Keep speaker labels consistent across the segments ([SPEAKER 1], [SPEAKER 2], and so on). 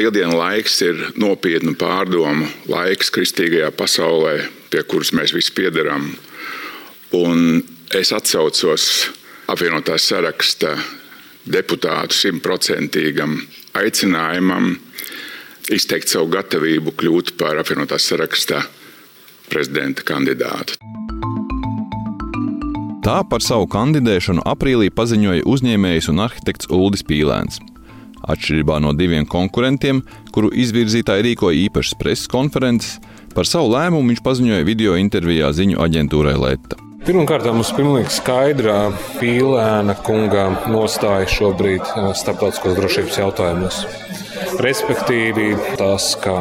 [SPEAKER 1] Lieldienu laiks ir nopietnu pārdomu laiks kristīgajā pasaulē, pie kuras mēs visi piedarām. Un es atcaucos apvienotās saraksta deputātu simtprocentīgam aicinājumam izteikt savu gatavību kļūt par apvienotās saraksta prezidenta kandidātu.
[SPEAKER 2] Tā par savu kandidēšanu aprīlī paziņoja uzņēmējs un arhitekts Ulris Pīlēns. Atšķirībā no diviem konkurentiem, kuru izvirzītāji rīkoja īpašas preses konferences, par savu lēmumu viņš paziņoja video intervijā ziņu aģentūrai Leta.
[SPEAKER 3] Pirmkārt, mums ir pilnīgi skaidra pīlēna kunga nostāja šobrīd eh, starptautiskos drošības jautājumos. Respektīvi, tas, ka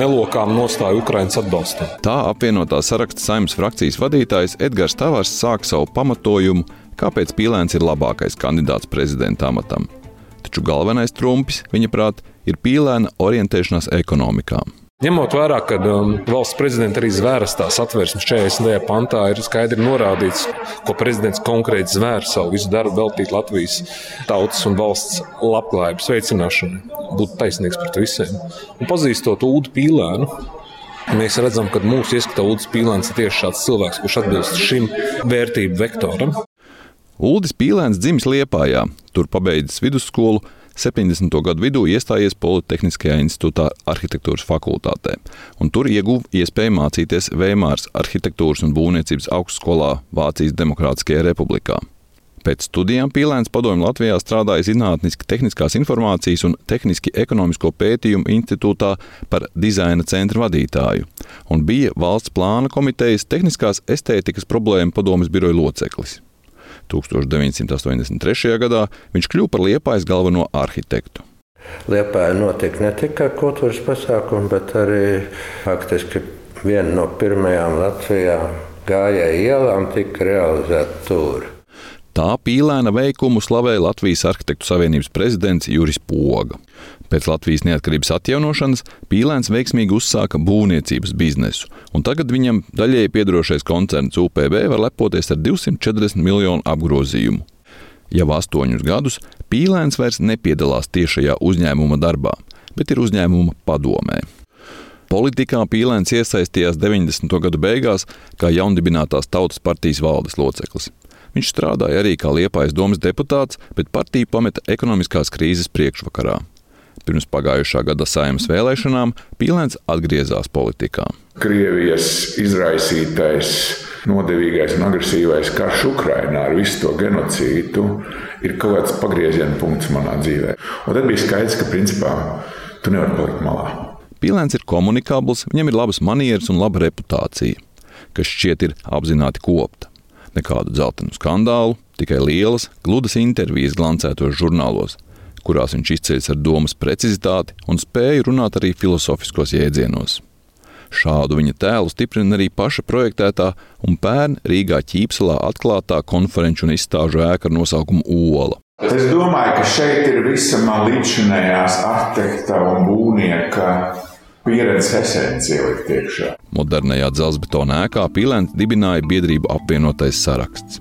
[SPEAKER 3] nelokām nostāja Ukraiņas atbalstam.
[SPEAKER 2] Tā apvienotā saraksta saimnes frakcijas vadītājs Edgars Tavārs sāk savu pamatojumu, kāpēc Pīlēns ir labākais kandidāts prezidenta amatam. Taču galvenais trumpis, viņa prāt, ir pīlēna orientēšanās ekonomikā.
[SPEAKER 3] Ņemot vērā, ka um, valsts prezidenta arī zvēras tās atvērsmes 40. pantā, ir skaidri norādīts, ko prezidents konkrēti zvēr savu visu darbu veltīt Latvijas tautas un valsts labklājības veicināšanai, būt taisnīgs pret visiem. Un pazīstot Ulu Pīlēnu, Mēs redzam, ka mūsu ieskatā Ulrichs Pīlāns ir tieši šāds cilvēks, kurš atbilst šim vērtību vektoram.
[SPEAKER 2] Ulrichs Pīlāns dzimis Liepājā, tur pabeidzis vidusskolu, 70. gadu vidū iestājies Politehniskajā institūtā arhitektūras fakultātē, un tur ieguva iespēju mācīties Veimāras arhitektūras un būvniecības augstskolā Vācijas Demokrātiskajā republikā. Pēc studijām Pīlēns padomju Latvijā strādāja Zinātniski tehniskās informācijas un tehniski ekonomisko pētījumu institūtā par dizaina centra vadītāju un bija valsts plāna komitejas tehniskās estētikas problēmu padomjas biroja loceklis. 1983. gadā viņš kļuva par Liepājas galveno arhitektu.
[SPEAKER 4] Liepāja notika ne tikai kultūras pasākumi, bet arī faktiski viena no pirmajām Latvijā gājēju ielām tika realizēta tur.
[SPEAKER 2] Tā pīlēna veikumu slavēja Latvijas Arhitektu Savienības prezidents Juris Poga. Pēc Latvijas neatkarības atjaunošanas Pīlēns veiksmīgi uzsāka būvniecības biznesu, un tagad viņam daļēji piedarošais koncerns UPB var lepoties ar 240 miljonu apgrozījumu. Jau astoņus gadus Pīlēns vairs nepiedalās tiešajā uzņēmuma darbā, bet ir uzņēmuma padomē. Politikā Pīlēns iesaistījās 90. gadu beigās kā jaundibinātās Tautas partijas valdes loceklis. Viņš strādāja arī kā Liepājas domas deputāts, bet partiju pameta ekonomiskās krīzes priekšvakarā. Pirms pagājušā gada saimnes vēlēšanām Pīlēns atgriezās politikā.
[SPEAKER 1] Krievijas izraisītais, nodevīgais un agresīvais karš Ukrajinā ar visu to genocīdu ir kaut kāds pagrieziena punkts manā dzīvē. Un tad bija skaidrs, ka principā tu nevari palikt malā.
[SPEAKER 2] Pīlēns ir komunikabls, viņam ir labas manieres un laba reputācija, kas šķiet ir apzināti kopta nekādu dzeltenu skandālu, tikai lielas, gludas intervijas glancētos žurnālos, kurās viņš izceļas ar domas precizitāti un spēju runāt arī filozofiskos jēdzienos. Šādu viņa tēlu stiprina arī paša projektētā un pērn Rīgā ķīpselā atklātā konferenču un izstāžu ēka ar nosaukumu Ola.
[SPEAKER 1] Es domāju, ka šeit ir visa man līdzinājās arhitekta un būvnieka pieredzes esence ielikt iekšā.
[SPEAKER 2] Modernajā dzelzbetona ēkā Pīlēns dibināja biedrību apvienotais saraksts.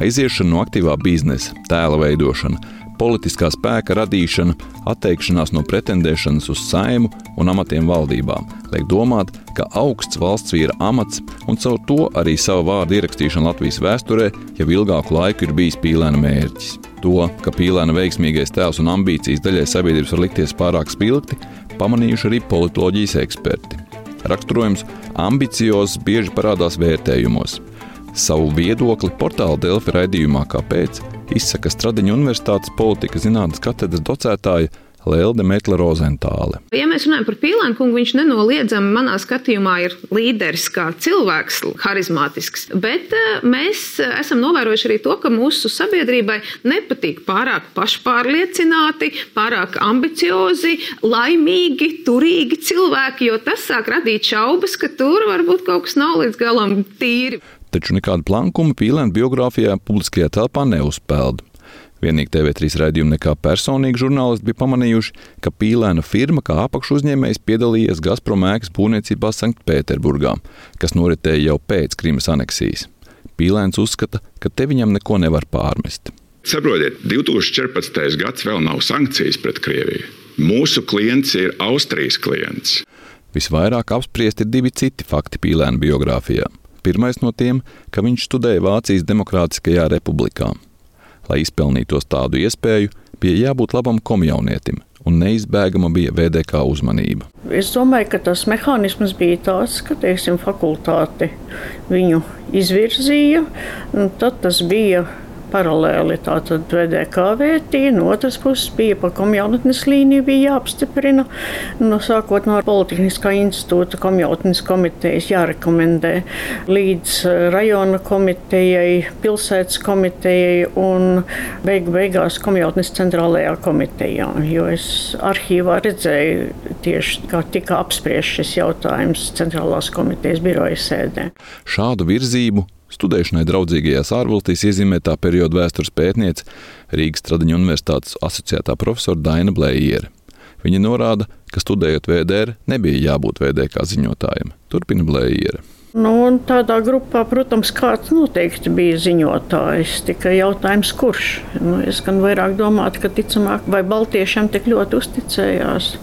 [SPEAKER 2] Aiziešana no aktīvā biznesa, tēla veidošana, politiskā spēka radīšana, atteikšanās no pretendēšanas uz saimu un amatiem valdībā liek domāt, ka augsts valsts vīra amats un caur to arī savu vārdu ierakstīšana Latvijas vēsturē jau ilgāku laiku ir bijis pīlēna mērķis. To, ka pīlēna veiksmīgais tēls un ambīcijas daļai sabiedrības var likties pārāk spilgti, pamanījuši arī politoloģijas eksperti. Raksturojums ambiciozs bieži parādās vērtējumos. Savu viedokli portāla Delfi raidījumā Kāpēc izsaka Stradiņa Universitātes politikas zinātnes katedras docētāja Lelde Metla Rozentāle.
[SPEAKER 5] Ja mēs runājam par Pīlēnu kungu, viņš nenoliedzami manā skatījumā ir līderis kā cilvēks, harizmātisks. Bet eh, mēs esam novērojuši arī to, ka mūsu sabiedrībai nepatīk pārāk pašpārliecināti, pārāk ambiciozi, laimīgi, turīgi cilvēki, jo tas sāk radīt šaubas, ka tur varbūt kaut kas nav līdz galam tīri.
[SPEAKER 2] Taču nekāda plankuma Pīlēna biogrāfijā publiskajā telpā neuzpeld. Vienīgi TV3 raidījuma nekā personīgi žurnālisti bija pamanījuši, ka Pīlēna firma kā apakšuzņēmējs piedalījies Gazprom ēkas būvniecībā Sanktpēterburgā, kas noritēja jau pēc Krimas aneksijas. Pīlēns uzskata, ka te viņam neko nevar pārmest.
[SPEAKER 1] Saprotiet, 2014. gads vēl nav sankcijas pret Krieviju.
[SPEAKER 6] Mūsu klients ir Austrijas klients.
[SPEAKER 2] Visvairāk apspriesti ir divi citi fakti Pīlēna biogrāfijā. Pirmais no tiem, ka viņš studēja Vācijas Demokrātiskajā republikā. Lai izpelnītos tādu iespēju, bija jābūt labam komjaunietim, un neizbēgama bija VDK uzmanība.
[SPEAKER 7] Es domāju, ka tas mehānisms bija tāds, ka teiksim, fakultāte viņu izvirzīja. Tad tas bija paralēli tātad VDK vērtīja, no otras puses bija pa komjaunatnes līniju bija jāapstiprina. No sākot no Politehniskā institūta komjaunatnes komitejas jārekomendē līdz eh, rajona komitejai, pilsētas komitejai un beigu beigās komjaunatnes centrālajā komitejā. Jo es arhīvā redzēju tieši, kā tika apspriests šis jautājums centrālās komitejas biroja sēdē.
[SPEAKER 2] Šādu virzību Studēšanai draudzīgajās ārvalstīs iezīmētā perioda vēstures pētniece Rīgas Tradiņu universitātes asociētā profesora Daina Blējiere. Viņa norāda, ka studējot VDR nebija jābūt VDK ziņotājiem. Turpina Blējiere.
[SPEAKER 7] Nu, tādā grupā, protams, kāds noteikti bija ziņotājs. Tikai jautājums, kurš. Nu, es gan vairāk domāju, ka ticamāk, vai Baltiešiem tik ļoti uzticējās.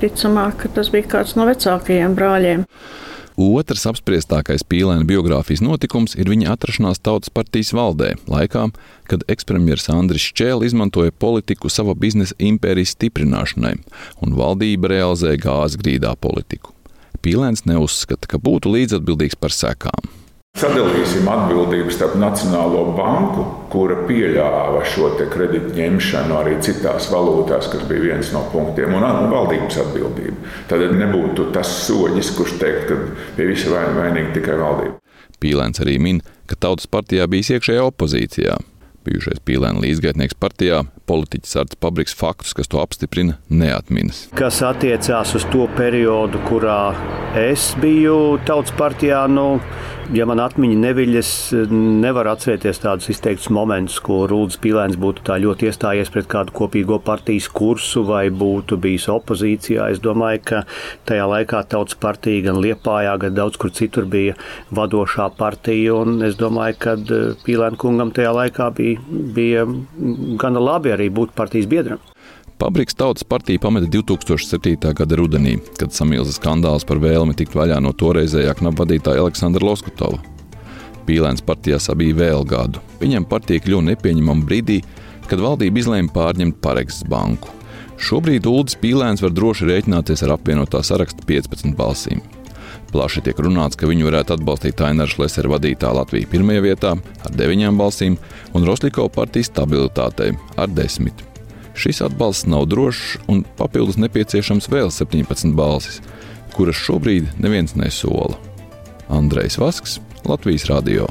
[SPEAKER 7] Ticamāk, ka tas bija kāds no vecākajiem brāļiem.
[SPEAKER 2] Otrs apspriestākais pīlēna biogrāfijas notikums ir viņa atrašanās Tautas partijas valdē, laikā, kad ekspremjeras Andris Čēlis izmantoja politiku sava biznesa impērijas stiprināšanai, un valdība realizēja gāzes grīdā politiku. Pīlēns neuzskata, ka būtu līdzatbildīgs par sekām.
[SPEAKER 1] Sadalīsim atbildību starp Nacionālo banku, kura pieļāva šo kredītu ņemšanu arī citās valūtās, kas bija viens no punktiem, un valdības atbildību. Tad nebūtu tas soļis, kurš teikt, ka pie visa vaina vainīga tikai valdība.
[SPEAKER 2] Pīlēns arī min, ka Tautas partijā bija iekšējā opozīcijā. Bijušais pīlēna līdzgaitnieks partijā, politiķis Arts Pabriks faktus, kas to apstiprina, neatminas.
[SPEAKER 8] Kas attiecās uz to periodu, kurā es biju Tautas partijā, nu, ja man atmiņa neviļas, nevar atcerēties tādus izteiktus momentus, ko Rūdas Pilēns būtu tā ļoti iestājies pret kādu kopīgo partijas kursu vai būtu bijis opozīcijā. Es domāju, ka tajā laikā Tautas partija gan Liepājā, gan daudz kur citur bija vadošā partija, un es domāju, ka eh, Pilēna kungam tajā laikā bija, bija gana labi arī būt partijas biedram.
[SPEAKER 2] Pabriks Tautas partija pameta 2007. gada rudenī, kad samilza skandāls par vēlmi tikt vaļā no toreizējā knapu vadītāja Aleksandra Loskutova. Pīlēns partijā sabija vēl gadu. Viņam partija kļuva nepieņemama brīdī, kad valdība izlēma pārņemt Pareksas banku. Šobrīd Ulris Pīlēns var droši rēķināties ar apvienotā saraksta 15 balsīm. Plaši tiek runāts, ka viņu varētu atbalstīt Ainars Lesera vadītā Latvija pirmajā vietā ar 9 balsīm un Roslīko partijas stabilitātei ar 10. Šis atbalsts nav drošs un papildus nepieciešams vēl 17 balsis, kuras šobrīd neviens nesola. Andrejs Vasks, Latvijas Radio.